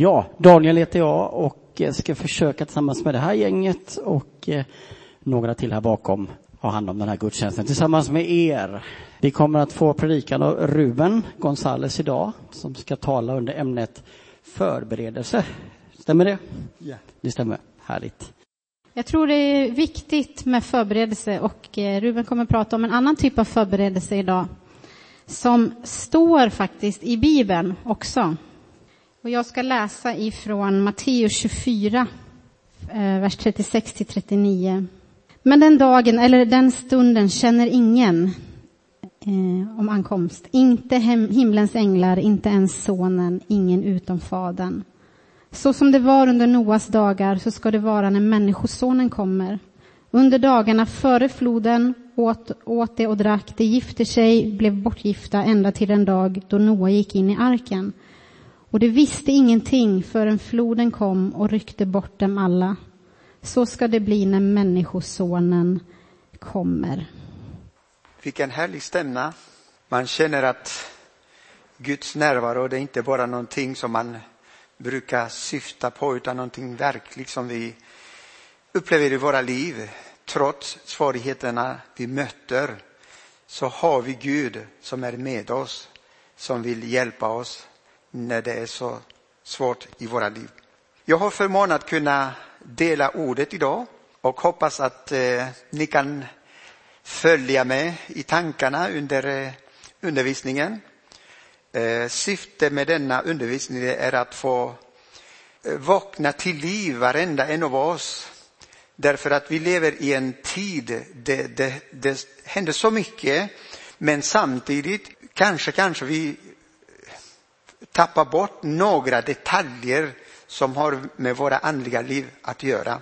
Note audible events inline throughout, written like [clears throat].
Ja, Daniel heter jag och ska försöka tillsammans med det här gänget och eh, några till här bakom ha hand om den här gudstjänsten tillsammans med er. Vi kommer att få predikan av Ruben Gonzales idag som ska tala under ämnet förberedelse. Stämmer det? Ja. Det stämmer. Härligt. Jag tror det är viktigt med förberedelse och eh, Ruben kommer att prata om en annan typ av förberedelse idag som står faktiskt i Bibeln också. Och jag ska läsa ifrån Matteus 24, eh, vers 36 till 39. Men den dagen, eller den stunden, känner ingen eh, om ankomst. Inte hem, himlens änglar, inte ens sonen, ingen utom fadern. Så som det var under Noas dagar, så ska det vara när Människosonen kommer. Under dagarna före floden åt, åt det och drack, det gifte sig, blev bortgifta ända till den dag då Noa gick in i arken. Och de visste ingenting förrän floden kom och ryckte bort dem alla. Så ska det bli när Människosonen kommer. Vilken härlig stämma. Man känner att Guds närvaro, det är inte bara någonting som man brukar syfta på, utan någonting verkligt som vi upplever i våra liv. Trots svårigheterna vi möter så har vi Gud som är med oss, som vill hjälpa oss när det är så svårt i våra liv. Jag har förmånen att kunna dela ordet idag och hoppas att eh, ni kan följa med i tankarna under eh, undervisningen. Eh, syftet med denna undervisning är att få eh, vakna till liv varenda en av oss. Därför att vi lever i en tid det, det, det händer så mycket men samtidigt kanske, kanske vi tappa bort några detaljer som har med våra andliga liv att göra.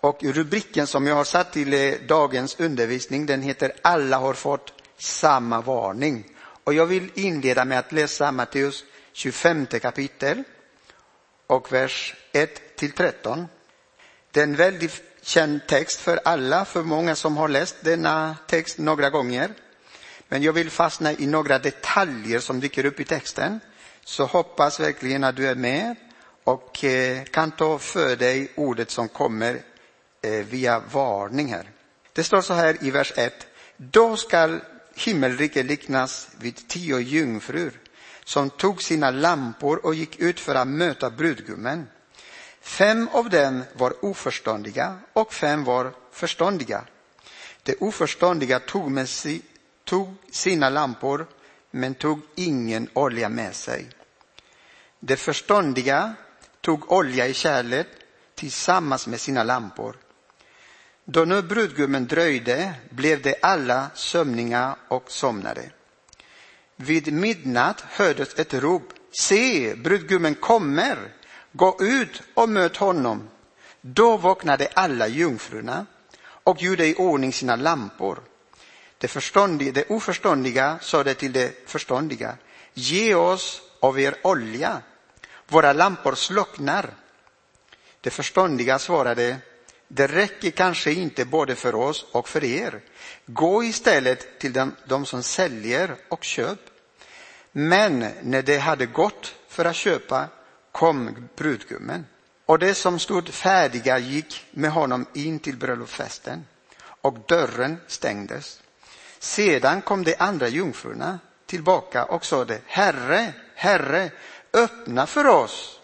Och rubriken som jag har satt till eh, dagens undervisning den heter Alla har fått samma varning. Och jag vill inleda med att läsa Matteus 25 kapitel och vers 1 till 13. Det är en väldigt känd text för alla, för många som har läst denna text några gånger. Men jag vill fastna i några detaljer som dyker upp i texten. Så hoppas verkligen att du är med och eh, kan ta för dig ordet som kommer eh, via varning här. Det står så här i vers 1. Då skall himmelriket liknas vid tio jungfrur som tog sina lampor och gick ut för att möta brudgummen. Fem av dem var oförståndiga och fem var förståndiga. De oförståndiga tog, med si, tog sina lampor men tog ingen olja med sig. De förståndiga tog olja i kärlet tillsammans med sina lampor. Då nu brudgummen dröjde blev de alla sömniga och somnade. Vid midnatt hördes ett rop. Se, brudgummen kommer! Gå ut och möt honom. Då vaknade alla jungfrurna och gjorde i ordning sina lampor. Det, förståndiga, det oförståndiga sade till det förståndiga. Ge oss av er olja. Våra lampor slocknar. Det förståndiga svarade det räcker kanske inte både för oss och för er. Gå istället till dem, de som säljer och köp. Men när de hade gått för att köpa kom brudgummen och de som stod färdiga gick med honom in till bröllopsfesten och dörren stängdes. Sedan kom de andra jungfrurna tillbaka och sade Herre, Herre, öppna för oss.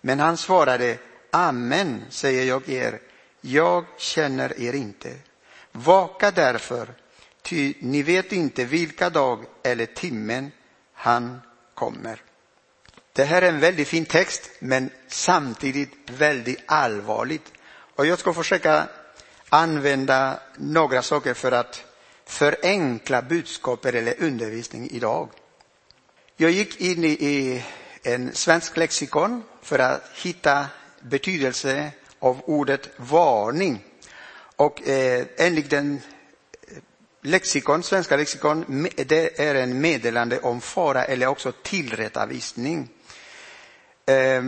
Men han svarade Amen, säger jag er, jag känner er inte. Vaka därför, ty ni vet inte vilka dag eller timmen han kommer. Det här är en väldigt fin text, men samtidigt väldigt allvarligt. Och jag ska försöka använda några saker för att förenkla budskapet eller undervisning idag. Jag gick in i en svensk lexikon för att hitta betydelse av ordet varning. Och eh, enligt den eh, lexikon, svenska lexikon, det är en meddelande om fara eller också tillrättavisning. Eh,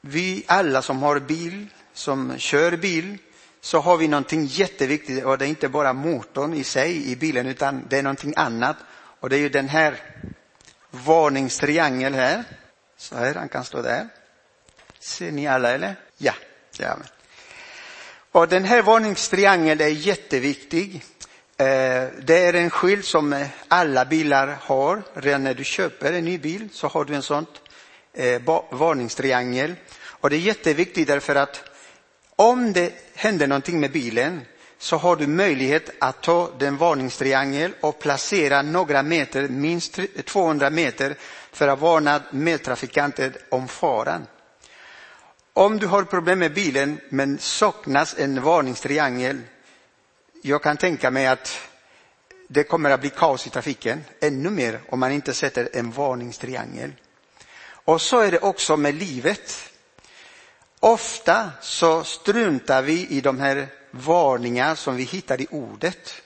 vi alla som har bil, som kör bil, så har vi någonting jätteviktigt och det är inte bara motorn i sig i bilen utan det är någonting annat. Och det är ju den här varningstriangel här. Så här, han kan stå där. Ser ni alla eller? Ja. ja. Och den här varningstriangeln är jätteviktig. Eh, det är en skylt som alla bilar har. Redan när du köper en ny bil så har du en sån eh, varningstriangel. Och det är jätteviktigt därför att om det händer någonting med bilen så har du möjlighet att ta den varningstriangel och placera några meter, minst 200 meter, för att varna medtrafikanter om faran. Om du har problem med bilen men saknas en varningstriangel, jag kan tänka mig att det kommer att bli kaos i trafiken, ännu mer om man inte sätter en varningstriangel. Och så är det också med livet. Ofta så struntar vi i de här varningar som vi hittar i ordet.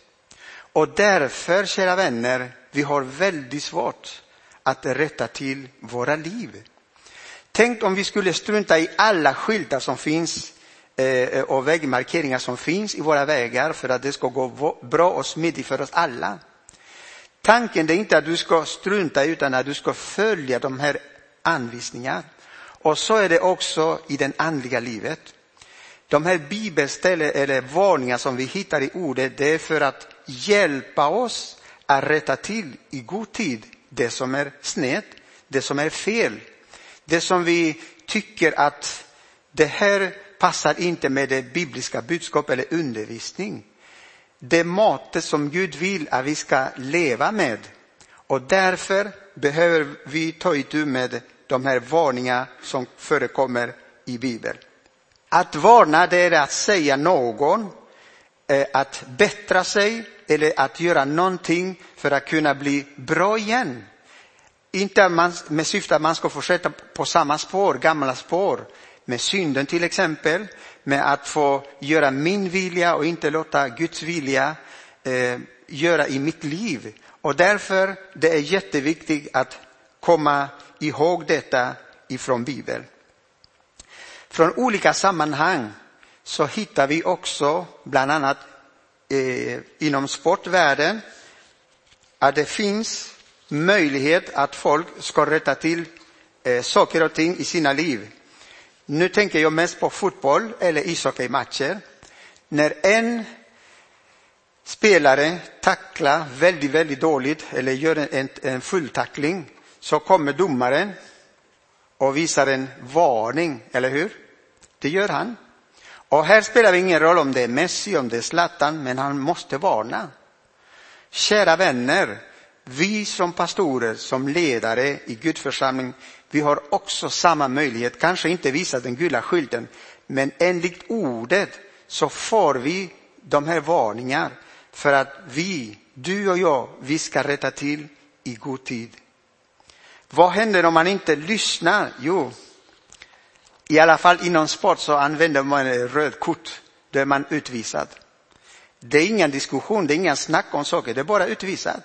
Och därför, kära vänner, vi har väldigt svårt att rätta till våra liv. Tänk om vi skulle strunta i alla skyltar som finns eh, och vägmarkeringar som finns i våra vägar för att det ska gå bra och smidigt för oss alla. Tanken är inte att du ska strunta utan att du ska följa de här anvisningarna. Och så är det också i det andliga livet. De här bibelställen eller varningar som vi hittar i ordet, det är för att hjälpa oss att rätta till i god tid det som är snett, det som är fel. Det som vi tycker att det här passar inte med det bibliska budskapet eller undervisning. Det matet som Gud vill att vi ska leva med. Och därför behöver vi ta itu med de här varningarna som förekommer i Bibeln. Att varna det är att säga någon eh, att bättra sig eller att göra någonting för att kunna bli bra igen. Inte med syfte att man ska fortsätta på samma spår, gamla spår, med synden till exempel, med att få göra min vilja och inte låta Guds vilja eh, göra i mitt liv. Och därför det är jätteviktigt att komma ihåg detta ifrån Bibeln. Från olika sammanhang så hittar vi också, bland annat eh, inom sportvärlden, att det finns möjlighet att folk ska rätta till eh, saker och ting i sina liv. Nu tänker jag mest på fotboll eller ishockeymatcher. När en spelare tacklar väldigt, väldigt dåligt eller gör en, en fulltackling så kommer domaren och visar en varning, eller hur? Det gör han. Och här spelar det ingen roll om det är Messi, om det är Zlatan, men han måste varna. Kära vänner, vi som pastorer, som ledare i gudförsamling, vi har också samma möjlighet, kanske inte visa den gula skylten, men enligt ordet så får vi de här varningar för att vi, du och jag, vi ska rätta till i god tid. Vad händer om man inte lyssnar? Jo, i alla fall inom sport så använder man röd kort, då är man utvisad. Det är ingen diskussion, det är ingen snack om saker, det är bara utvisad.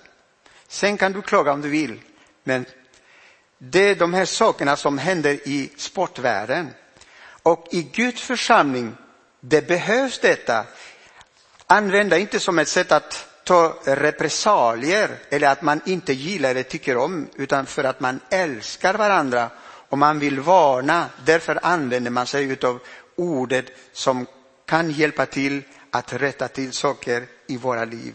Sen kan du klaga om du vill, men det är de här sakerna som händer i sportvärlden. Och i Guds församling, det behövs detta. Använda inte som ett sätt att ta repressalier eller att man inte gillar eller tycker om, utan för att man älskar varandra och man vill varna. Därför använder man sig av ordet som kan hjälpa till att rätta till saker i våra liv.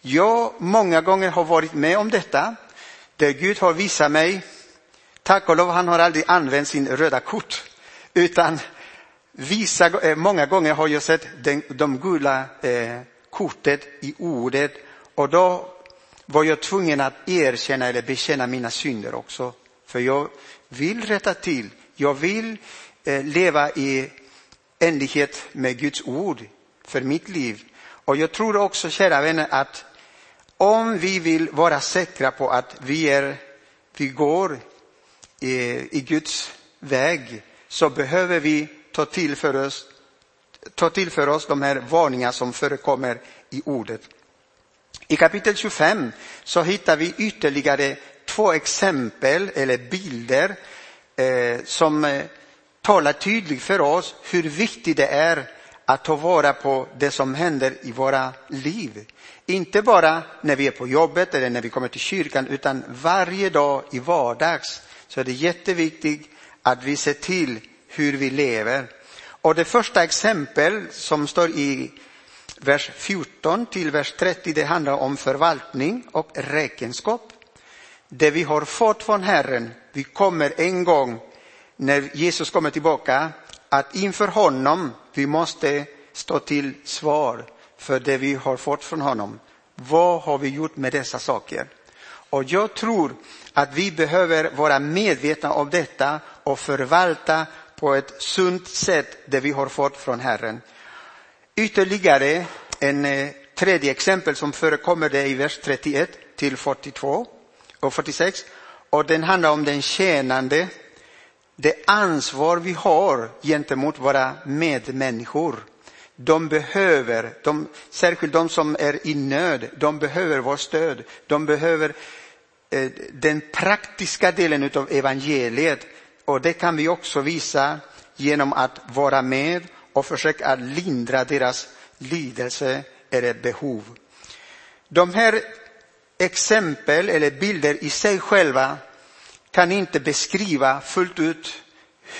Jag många gånger har varit med om detta, där Gud har visat mig, tack och lov, han har aldrig använt sin röda kort, utan visa, eh, många gånger har jag sett den, de gula eh, kortet i ordet och då var jag tvungen att erkänna eller bekänna mina synder också. För jag vill rätta till, jag vill eh, leva i enlighet med Guds ord för mitt liv. Och jag tror också, kära vänner, att om vi vill vara säkra på att vi, är, vi går i, i Guds väg så behöver vi ta till för oss ta till för oss de här varningar som förekommer i ordet. I kapitel 25 så hittar vi ytterligare två exempel eller bilder eh, som eh, talar tydligt för oss hur viktigt det är att ta vara på det som händer i våra liv. Inte bara när vi är på jobbet eller när vi kommer till kyrkan utan varje dag i vardags så är det jätteviktigt att vi ser till hur vi lever. Och det första exempel som står i vers 14 till vers 30, det handlar om förvaltning och räkenskap. Det vi har fått från Herren, vi kommer en gång när Jesus kommer tillbaka att inför honom vi måste stå till svar för det vi har fått från honom. Vad har vi gjort med dessa saker? Och jag tror att vi behöver vara medvetna om detta och förvalta på ett sunt sätt det vi har fått från Herren. Ytterligare en eh, tredje exempel som förekommer det i vers 31 till 42 och 46 och den handlar om den tjänande, det ansvar vi har gentemot våra medmänniskor. De behöver, de, särskilt de som är i nöd, de behöver vårt stöd. De behöver eh, den praktiska delen av evangeliet och det kan vi också visa genom att vara med och försöka lindra deras lidelse eller behov. De här exempel eller bilder i sig själva kan inte beskriva fullt ut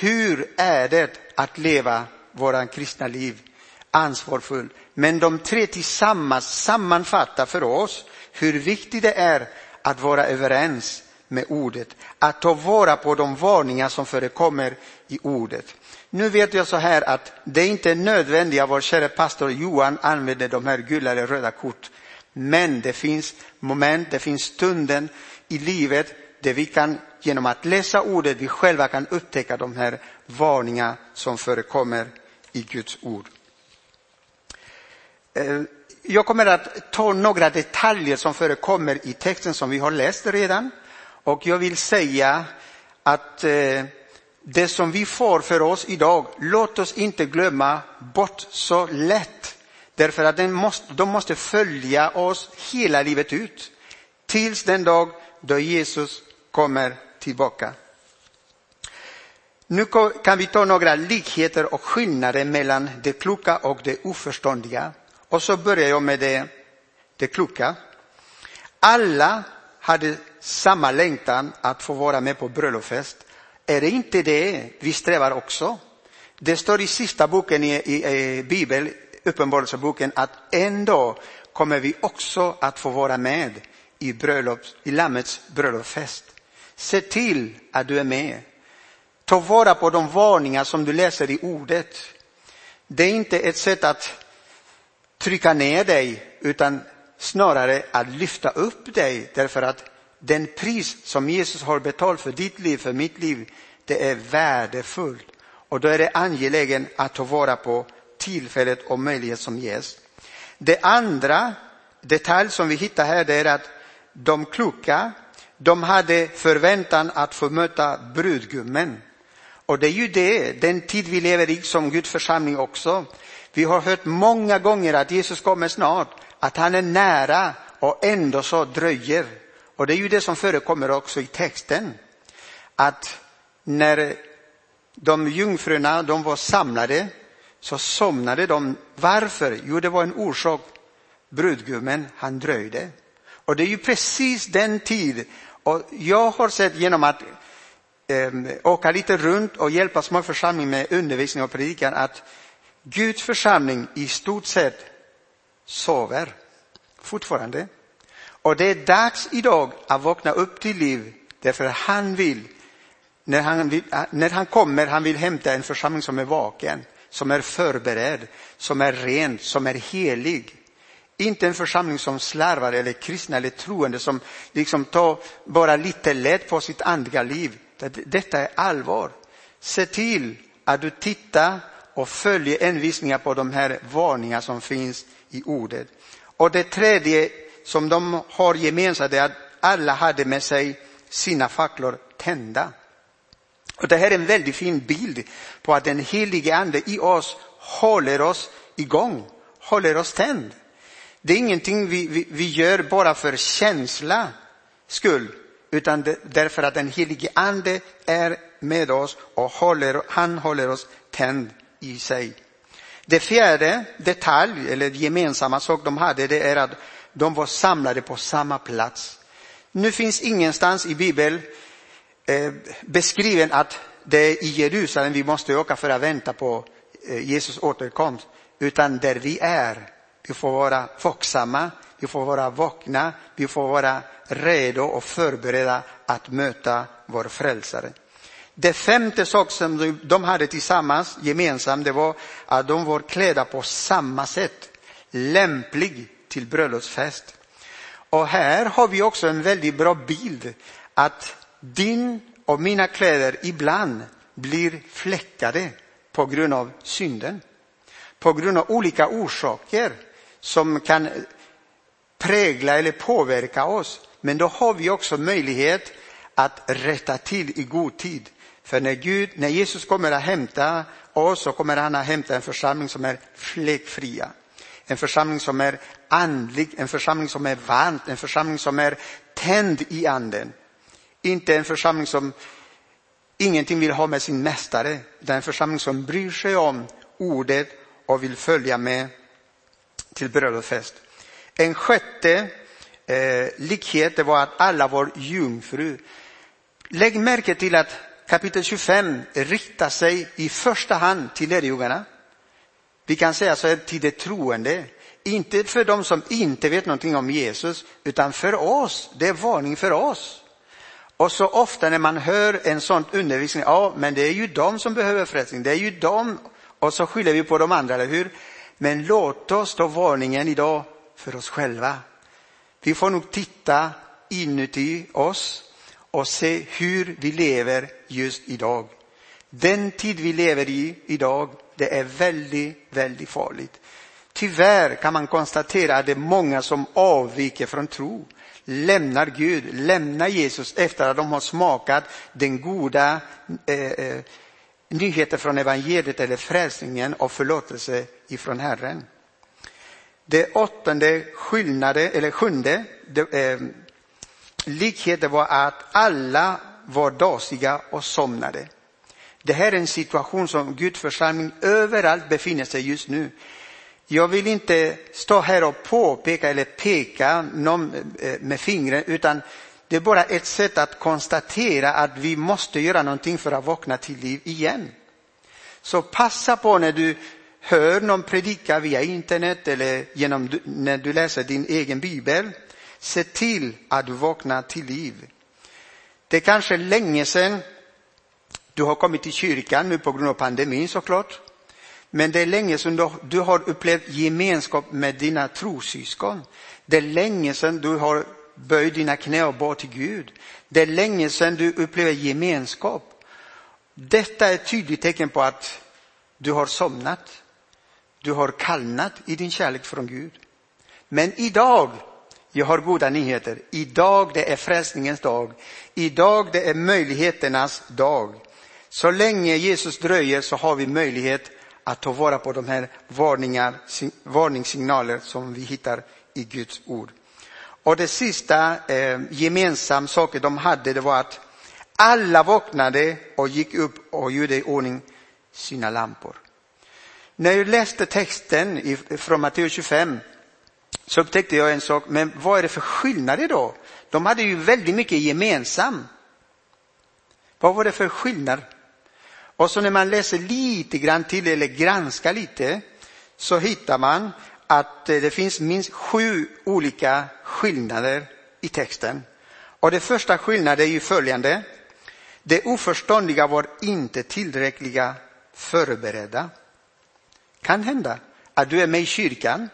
hur är det att leva våra kristna liv ansvarsfullt. Men de tre tillsammans sammanfattar för oss hur viktigt det är att vara överens med ordet, att ta vara på de varningar som förekommer i ordet. Nu vet jag så här att det inte är nödvändigt att vår kära pastor Johan använder de här gula eller röda kort. Men det finns moment, det finns stunden i livet där vi kan genom att läsa ordet, vi själva kan upptäcka de här varningarna som förekommer i Guds ord. Eh, jag kommer att ta några detaljer som förekommer i texten som vi har läst redan. Och jag vill säga att eh, det som vi får för oss idag, låt oss inte glömma bort så lätt. Därför att de måste, de måste följa oss hela livet ut. Tills den dag då Jesus kommer tillbaka. Nu kan vi ta några likheter och skillnader mellan det kloka och det oförståndiga. Och så börjar jag med det, det kloka. Alla hade samma längtan att få vara med på bröllopsfest. Är det inte det vi strävar också? Det står i sista boken i, i, i Bibeln, Uppenbarelseboken, att en dag kommer vi också att få vara med i, bröllops, i Lammets bröllopsfest. Se till att du är med. Ta vara på de varningar som du läser i ordet. Det är inte ett sätt att trycka ner dig, utan snarare att lyfta upp dig därför att den pris som Jesus har betalt för ditt liv, för mitt liv, det är värdefullt. Och då är det angeläget att ta vara på tillfället och möjlighet som ges. Det andra detalj som vi hittar här det är att de kloka, de hade förväntan att få möta brudgummen. Och det är ju det, den tid vi lever i som Guds församling också. Vi har hört många gånger att Jesus kommer snart, att han är nära och ändå så dröjer. Och det är ju det som förekommer också i texten. Att när de jungfrurna de var samlade så somnade de. Varför? Jo, det var en orsak. Brudgummen, han dröjde. Och det är ju precis den tid, och jag har sett genom att eh, åka lite runt och hjälpa små församlingar med undervisning och predikan att Guds församling i stort sett sover fortfarande. Och det är dags idag att vakna upp till liv därför han vill, när han, vill, när han kommer, han vill hämta en församling som är vaken, som är förberedd, som är ren, som är helig. Inte en församling som slarvar eller kristna eller troende som liksom tar bara lite lätt på sitt andliga liv. Detta är allvar. Se till att du tittar och följer envisningar på de här varningar som finns i ordet. Och det tredje som de har gemensamt är att alla hade med sig sina facklor tända. Och det här är en väldigt fin bild på att den helige ande i oss håller oss igång, håller oss tänd. Det är ingenting vi, vi, vi gör bara för känsla skull, utan det, därför att den helige ande är med oss och håller, han håller oss tänd i sig. Det fjärde detalj, eller gemensamma sak de hade, det är att de var samlade på samma plats. Nu finns ingenstans i Bibeln Eh, beskriven att det är i Jerusalem vi måste åka för att vänta på eh, Jesus återkomst, utan där vi är. Vi får vara vaksamma, vi får vara vakna, vi får vara redo och förberedda att möta vår frälsare. Det femte sak som de hade tillsammans gemensamt, det var att de var klädda på samma sätt, lämplig till bröllopsfest. Och här har vi också en väldigt bra bild att din och mina kläder ibland blir fläckade på grund av synden. På grund av olika orsaker som kan prägla eller påverka oss. Men då har vi också möjlighet att rätta till i god tid. För när, Gud, när Jesus kommer att hämta oss så kommer han att hämta en församling som är fläckfria. En församling som är andlig, en församling som är varm, en församling som är tänd i anden. Inte en församling som ingenting vill ha med sin mästare, utan en församling som bryr sig om ordet och vill följa med till bröllopsfest. En sjätte eh, likhet var att alla var jungfru. Lägg märke till att kapitel 25 riktar sig i första hand till lärjungarna. Vi kan säga så här till de troende. Inte för de som inte vet någonting om Jesus, utan för oss. Det är varning för oss. Och så ofta när man hör en sån undervisning, ja men det är ju de som behöver frälsning, det är ju de, och så skyller vi på de andra, eller hur? Men låt oss ta varningen idag för oss själva. Vi får nog titta inuti oss och se hur vi lever just idag. Den tid vi lever i idag, det är väldigt, väldigt farligt. Tyvärr kan man konstatera att det är många som avviker från tro, lämnar Gud, lämnar Jesus efter att de har smakat den goda eh, eh nyheten från evangeliet eller frälsningen och förlåtelse ifrån Herren. Det åttonde skillnaden, eller sjunde det, eh, likheten var att alla var dasiga och somnade. Det här är en situation som Guds församling överallt befinner sig just nu. Jag vill inte stå här och påpeka eller peka någon eh, med fingret utan det är bara ett sätt att konstatera att vi måste göra någonting för att vakna till liv igen. Så passa på när du hör någon predika via internet eller genom, när du läser din egen bibel. Se till att du vaknar till liv. Det är kanske länge sedan du har kommit till kyrkan nu på grund av pandemin såklart. Men det är länge sedan du har upplevt gemenskap med dina trossyskon. Det är länge sedan du har böjt dina knä och bad till Gud. Det är länge sedan du upplever gemenskap. Detta är ett tydligt tecken på att du har somnat. Du har kallnat i din kärlek från Gud. Men idag, jag har goda nyheter. Idag det är frälsningens dag. Idag det är möjligheternas dag. Så länge Jesus dröjer så har vi möjlighet att ta vara på de här varningar, varningssignaler som vi hittar i Guds ord. Och det sista eh, gemensamma saken de hade det var att alla vaknade och gick upp och gjorde i ordning sina lampor. När jag läste texten från Matteus 25 så upptäckte jag en sak, men vad är det för skillnad då? De hade ju väldigt mycket gemensamt. Vad var det för skillnad? Och så när man läser lite grann till eller granskar lite så hittar man att eh, det finns minst sju olika skillnader i texten. Och det första skillnaden är ju följande. Det oförståndiga var inte tillräckliga förberedda. Kan hända att du är med i kyrkan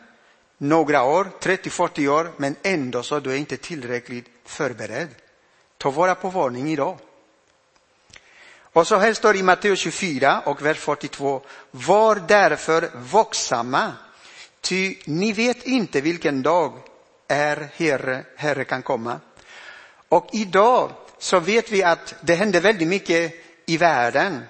några år, 30-40 år, men ändå så du är inte tillräckligt förberedd. Ta vara på varning idag. Och så här står det i Matteus 24 och vers 42. Var därför vaksamma, ty ni vet inte vilken dag är Herre, Herre kan komma. Och idag så vet vi att det händer väldigt mycket i världen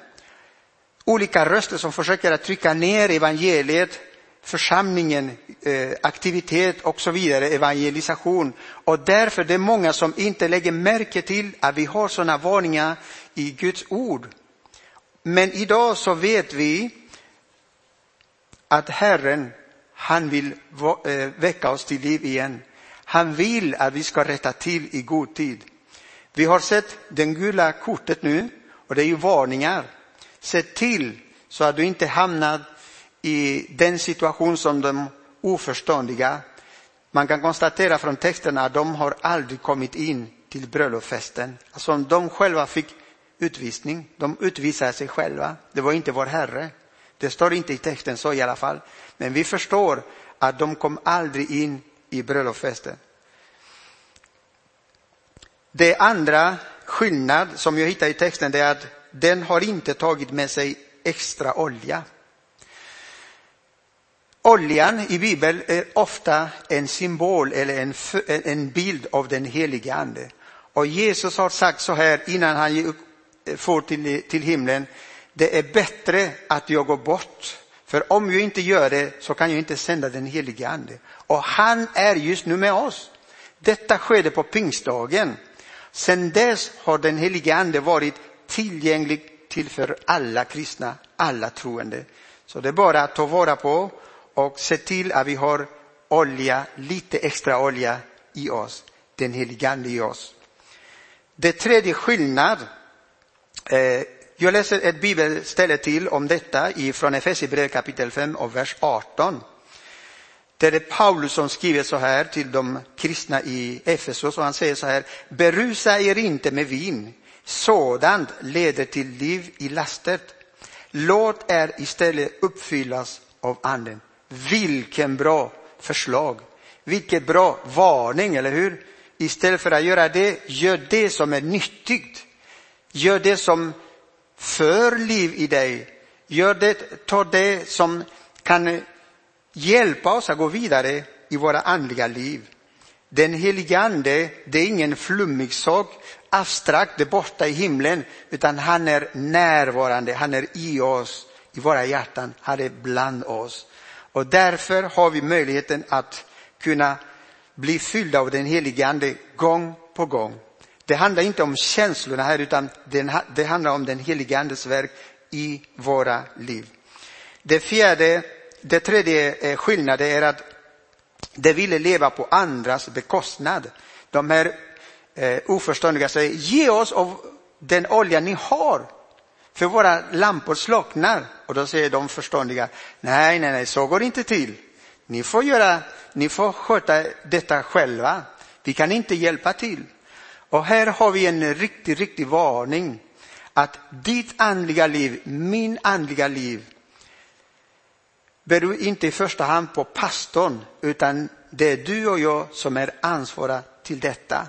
olika röster som försöker att trycka ner evangeliet, församlingen, eh, aktivitet och så vidare, evangelisation. Och därför det är många som inte lägger märke till att vi har sådana varningar i Guds ord. Men idag så vet vi att Herren, han vill eh, väcka oss till liv igen. Han vill att vi ska rätta till i god tid. Vi har sett det gula kortet nu Och det är ju varningar. Se till så att du inte hamnar i den situation som de oförståndiga. Man kan konstatera från texterna att de har aldrig kommit in till bröllopsfesten. Alltså de själva fick utvisning, de utvisade sig själva. Det var inte vår Herre. Det står inte i texten så i alla fall. Men vi förstår att de kom aldrig in i bröllopsfesten. Det andra skillnad som jag hittar i texten är att den har inte tagit med sig extra olja. Oljan i Bibeln är ofta en symbol eller en, en bild av den helige Ande. Och Jesus har sagt så här innan han Eh, får till, till himlen. Det är bättre att jag går bort. För om jag inte gör det så kan jag inte sända den helige Ande. Och han är just nu med oss. Detta skedde på pingstdagen. Sedan dess har den helige Ande varit tillgänglig till för alla kristna, alla troende. Så det är bara att ta vara på och se till att vi har olja, lite extra olja i oss, den helige Ande i oss. Det tredje skillnad, Eh, jag läser ett bibelställe till om detta från Efesierbrevet kapitel 5 och vers 18. Där det är Paulus som skriver så här till de kristna i Efesos och han säger så här, berusa er inte med vin, sådant leder till liv i lastet. Låt er istället uppfyllas av anden. Vilken bra förslag, vilket bra varning, eller hur? Istället för att göra det, gör det som är nyttigt. Gör det som för liv i dig. Gör det, ta det som kan hjälpa oss att gå vidare i våra andliga liv. Den helige ande, det är ingen flummig sak, abstrakt, det borta i himlen, utan han är närvarande, han är i oss, i våra hjärtan, han är bland oss. Och därför har vi möjligheten att kunna bli fyllda av den helige ande gång på gång. Det handlar inte om känslorna här, utan det handlar om den helige andes verk i våra liv. Det fjärde det tredje eh, skillnaden är att de ville leva på andras bekostnad. De här eh, oförståndiga säger, ge oss av den olja ni har, för våra lampor slocknar. Och då säger de förståndiga, nej, nej, nej, så går det inte till. Ni får, göra, ni får sköta detta själva. Vi kan inte hjälpa till. Och här har vi en riktig, riktig varning att ditt andliga liv, min andliga liv, beror inte i första hand på pastorn, utan det är du och jag som är ansvariga till detta.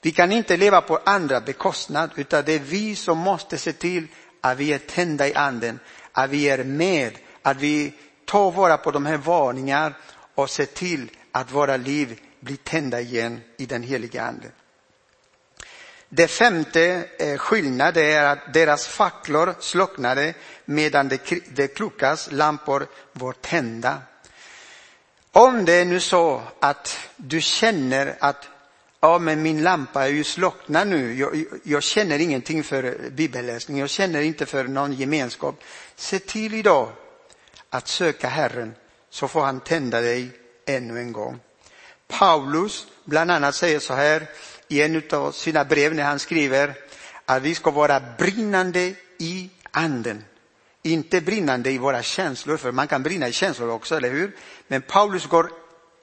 Vi kan inte leva på andra bekostnad, utan det är vi som måste se till att vi är tända i anden, att vi är med, att vi tar vara på de här varningarna och ser till att våra liv blir tända igen i den heliga anden. Det femte eh, skillnaden är att deras facklor slocknade medan de klokas lampor var tända. Om det är nu så att du känner att ja, men min lampa är ju slocknad nu, jag, jag känner ingenting för bibelläsning, jag känner inte för någon gemenskap. Se till idag att söka Herren så får han tända dig ännu en gång. Paulus bland annat säger så här i en av sina brev när han skriver att vi ska vara brinnande i anden. Inte brinnande i våra känslor, för man kan brinna i känslor också, eller hur? Men Paulus går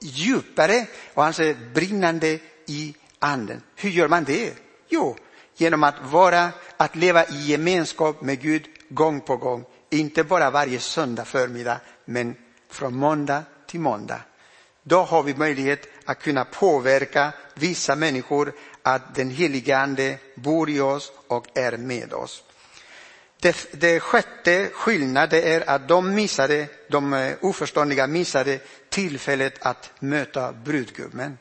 djupare och han säger brinnande i anden. Hur gör man det? Jo, genom att vara, att leva i gemenskap med Gud gång på gång. Inte bara varje söndag förmiddag, men från måndag till måndag. Då har vi möjlighet att kunna påverka vissa människor att den helige ande bor i oss och är med oss. Det, det sjätte skillnaden är att de missade, de eh, oförståndiga missade tillfället att möta brudgummen.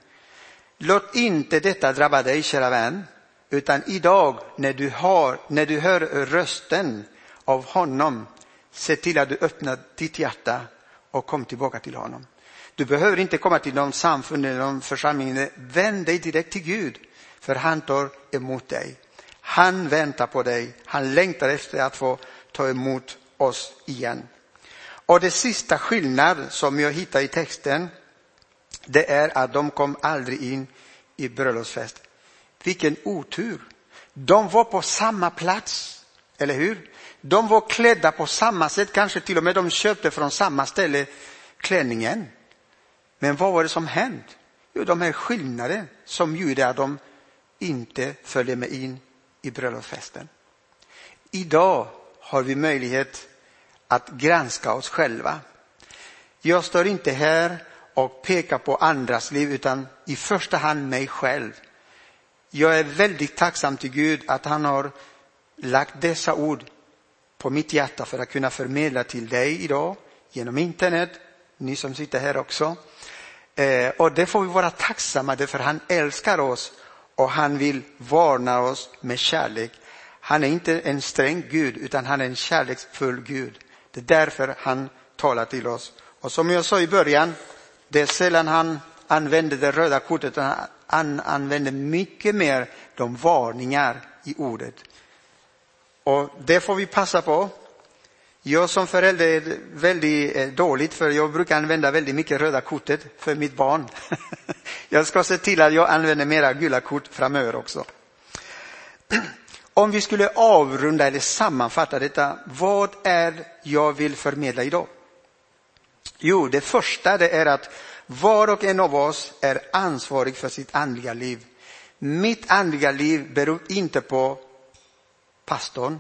Låt inte detta drabba dig, kära vän, utan idag när du, har, när du hör rösten av honom, se till att du öppnar ditt hjärta och kom tillbaka till honom. Du behöver inte komma till någon samfund eller någon församling. Vänd dig direkt till Gud, för han tar emot dig. Han väntar på dig. Han längtar efter att få ta emot oss igen. Och det sista skillnad som jag hittar i texten, det är att de kom aldrig in i bröllopsfest. Vilken otur! De var på samma plats Eller hur? De var klädda på samma sätt, kanske till och med de köpte från samma ställe klänningen. Men vad var det som hände? Jo, de här skillnaderna som gjorde att de inte följde med in i bröllopsfesten. Idag har vi möjlighet att granska oss själva. Jag står inte här och pekar på andras liv utan i första hand mig själv. Jag är väldigt tacksam till Gud att han har lagt dessa ord på mitt hjärta för att kunna förmedla till dig idag genom internet, ni som sitter här också. Eh, och det får vi vara tacksamma för han älskar oss och han vill varna oss med kärlek. Han är inte en sträng Gud utan han är en kärleksfull Gud. Det är därför han talar till oss. Och som jag sa i början, det är sällan han använder det röda kortet, han använder mycket mer de varningar i ordet. Och det får vi passa på. Jag som förälder är väldigt eh, dåligt för jag brukar använda väldigt mycket röda kortet för mitt barn. [laughs] jag ska se till att jag använder mera gula kort framöver också. [clears throat] Om vi skulle avrunda eller sammanfatta detta, vad är jag vill förmedla idag? Jo, det första det är att var och en av oss är ansvarig för sitt andliga liv. Mitt andliga liv beror inte på pastorn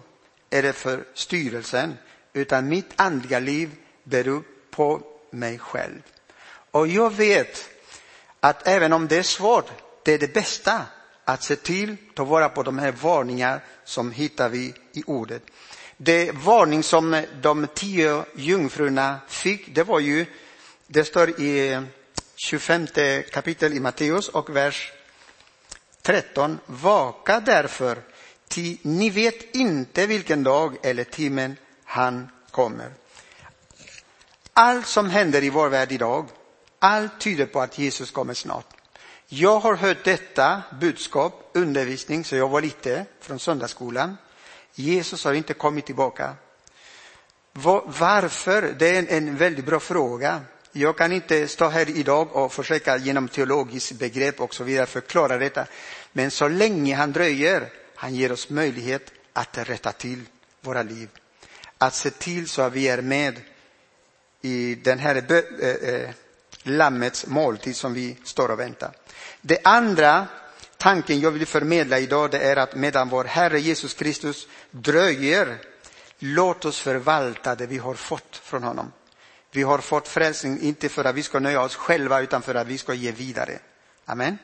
eller för styrelsen, utan mitt andliga liv beror på mig själv. Och jag vet att även om det är svårt, det är det bästa att se till, ta vara på de här varningar som hittar vi i ordet. Det varning som de tio jungfrurna fick, det var ju, det står i 25 kapitel i Matteus och vers 13. Vaka därför, ty ni vet inte vilken dag eller timmen han kommer. Allt som händer i vår värld idag, allt tyder på att Jesus kommer snart. Jag har hört detta budskap, undervisning, så jag var lite från söndagsskolan. Jesus har inte kommit tillbaka. Varför? Det är en, väldigt bra fråga. Jag kan inte stå här idag och försöka genom teologiskt begrepp och så vidare förklara detta. Men så länge han dröjer, han ger oss möjlighet att rätta till våra liv. Att se till så att vi är med i den här äh, äh, lammets måltid som vi står och väntar. Det andra tanken jag vill förmedla idag det är att medan vår Herre Jesus Kristus dröjer, låt oss förvalta det vi har fått från honom. Vi har fått frälsning inte för att vi ska nöja oss själva utan för att vi ska ge vidare. Amen.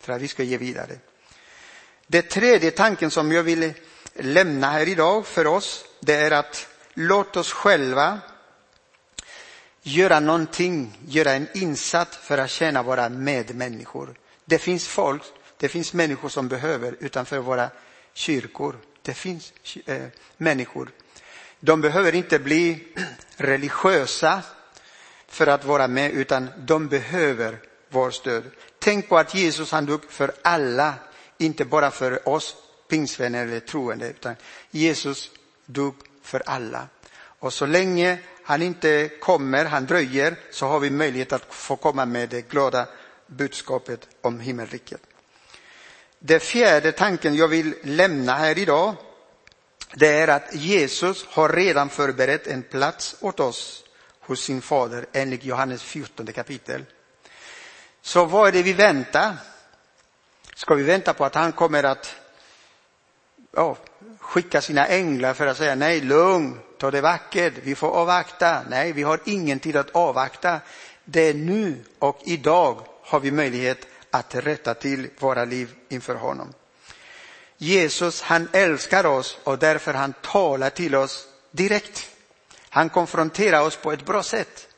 För att vi ska ge vidare. Det tredje tanken som jag vill lämna här idag för oss, det är att låt oss själva göra någonting, göra en insats för att tjäna våra medmänniskor. Det finns folk, det finns människor som behöver utanför våra kyrkor. Det finns äh, människor. De behöver inte bli [clears throat] religiösa för att vara med, utan de behöver vår stöd. Tänk på att Jesus han dog för alla, inte bara för oss pingstvänner eller troende, utan Jesus dog för alla. Och så länge han inte kommer, han dröjer, så har vi möjlighet att få komma med det glada budskapet om himmelriket. Den fjärde tanken jag vill lämna här idag, det är att Jesus har redan förberett en plats åt oss hos sin fader enligt Johannes 14 kapitel. Så vad är det vi väntar? Ska vi vänta på att han kommer att ja, skicka sina änglar för att säga nej, lugn, ta det vackert, vi får avvakta. Nej, vi har ingen tid att avvakta. Det är nu och idag har vi möjlighet att rätta till våra liv inför honom. Jesus, han älskar oss och därför han talar till oss direkt. Han konfronterar oss på ett bra sätt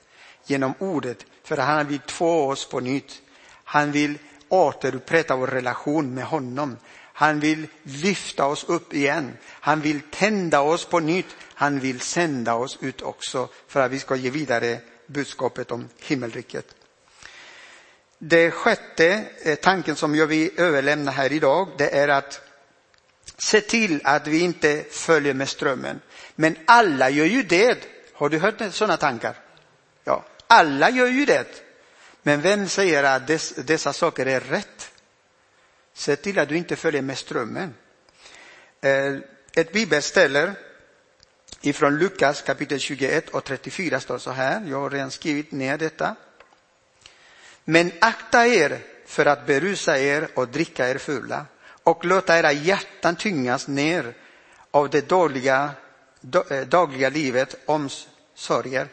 genom ordet för han vill två oss på nytt. Han vill återupprätta vår relation med honom. Han vill lyfta oss upp igen. Han vill tända oss på nytt. Han vill sända oss ut också för att vi ska ge vidare budskapet om himmelriket. Det sjätte eh, tanken som jag vill överlämna här idag, det är att se till att vi inte följer med strömmen. Men alla gör ju det. Har du hört sådana tankar? Ja, alla gör ju det. Men vem säger att dessa saker är rätt? Se till att du inte följer med strömmen. Eh, ett bibelställe ifrån Lukas kapitel 21 och 34 står så här. Jag har redan skrivit ner detta. Men akta er för att berusa er och dricka er fulla och låta era hjärtan tyngas ner av det dåliga, eh, dagliga livet omsorger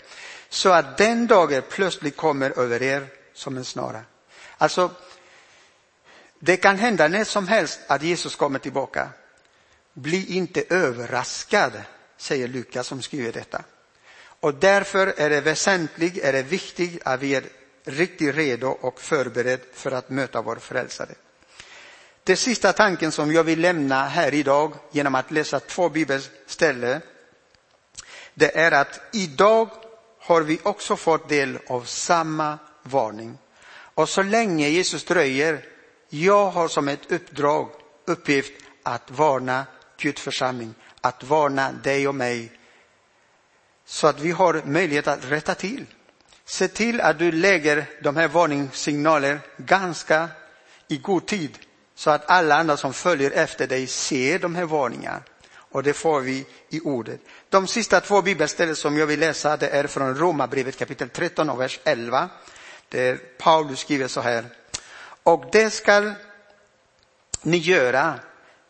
så att den dagen plötsligt kommer över er som en snara. Alltså, det kan hända när som helst att Jesus kommer tillbaka. Bli inte överraskad, säger Lukas som skriver detta. Och därför är det väsentligt, är det viktigt att vi är riktigt redo och förberedd för att möta vår frälsare. Den sista tanken som jag vill lämna här idag genom att läsa två bibelställen, det är att idag har vi också fått del av samma varning. Och så länge Jesus dröjer, jag har som ett uppdrag, uppgift att varna Guds församling, att varna dig och mig, så att vi har möjlighet att rätta till. Se till att du lägger de här varningssignaler ganska i god tid så att alla andra som följer efter dig ser de här varningarna. Och det får vi i ordet. De sista två bibelställen som jag vill läsa det är från Romarbrevet kapitel 13 och vers 11. Där Paulus skriver så här. Och det skall ni göra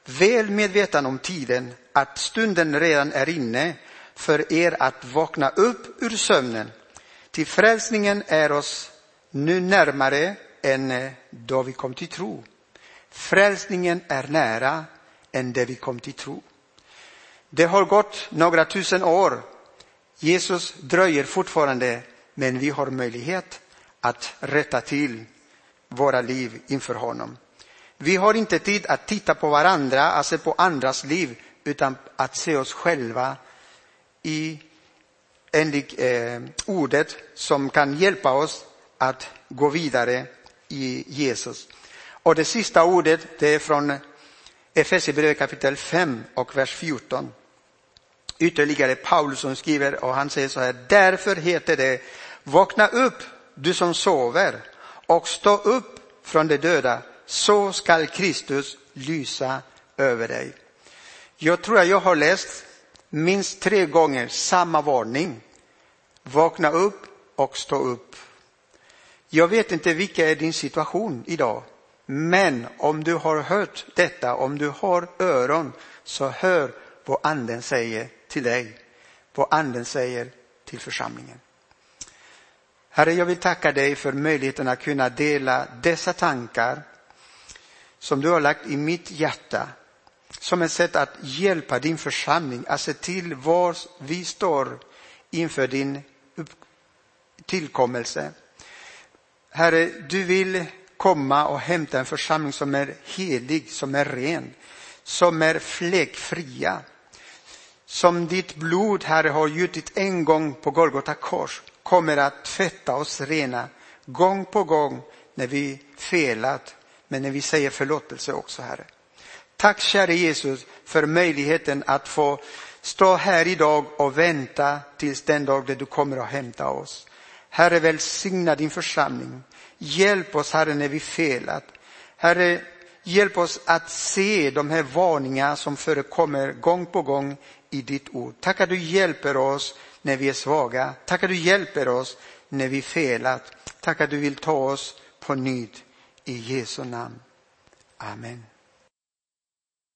väl medveten om tiden att stunden redan är inne för er att vakna upp ur sömnen. Till frälsningen är oss nu närmare än då vi kom till tro. Frälsningen är nära än det vi kom till tro. Det har gått några tusen år. Jesus dröjer fortfarande, men vi har möjlighet att rätta till våra liv inför honom. Vi har inte tid att titta på varandra, alltså på andras liv, utan att se oss själva i enligt eh, ordet som kan hjälpa oss att gå vidare i Jesus. Och det sista ordet det är från Efesierbrevet kapitel 5 och vers 14. Ytterligare Paulus som skriver och han säger så här, därför heter det, vakna upp du som sover och stå upp från de döda, så skall Kristus lysa över dig. Jag tror att jag har läst minst tre gånger samma varning. Vakna upp och stå upp. Jag vet inte vilken är din situation idag. Men om du har hört detta, om du har öron, så hör vad anden säger till dig. Vad anden säger till församlingen. Herre, jag vill tacka dig för möjligheten att kunna dela dessa tankar som du har lagt i mitt hjärta som ett sätt att hjälpa din församling att se till var vi står inför din tillkommelse. Herre, du vill komma och hämta en församling som är helig, som är ren, som är fläckfria. Som ditt blod, Herre, har gjutit en gång på Golgata kors kommer att tvätta oss rena gång på gång när vi felat, men när vi säger förlåtelse också, Herre. Tack käre Jesus för möjligheten att få stå här idag och vänta tills den dag då du kommer att hämta oss. Herre, välsigna din församling. Hjälp oss, Herre, när vi felat. Herre, hjälp oss att se de här varningarna som förekommer gång på gång i ditt ord. Tack att du hjälper oss när vi är svaga. Tack att du hjälper oss när vi felat. Tack att du vill ta oss på nytt. I Jesu namn. Amen.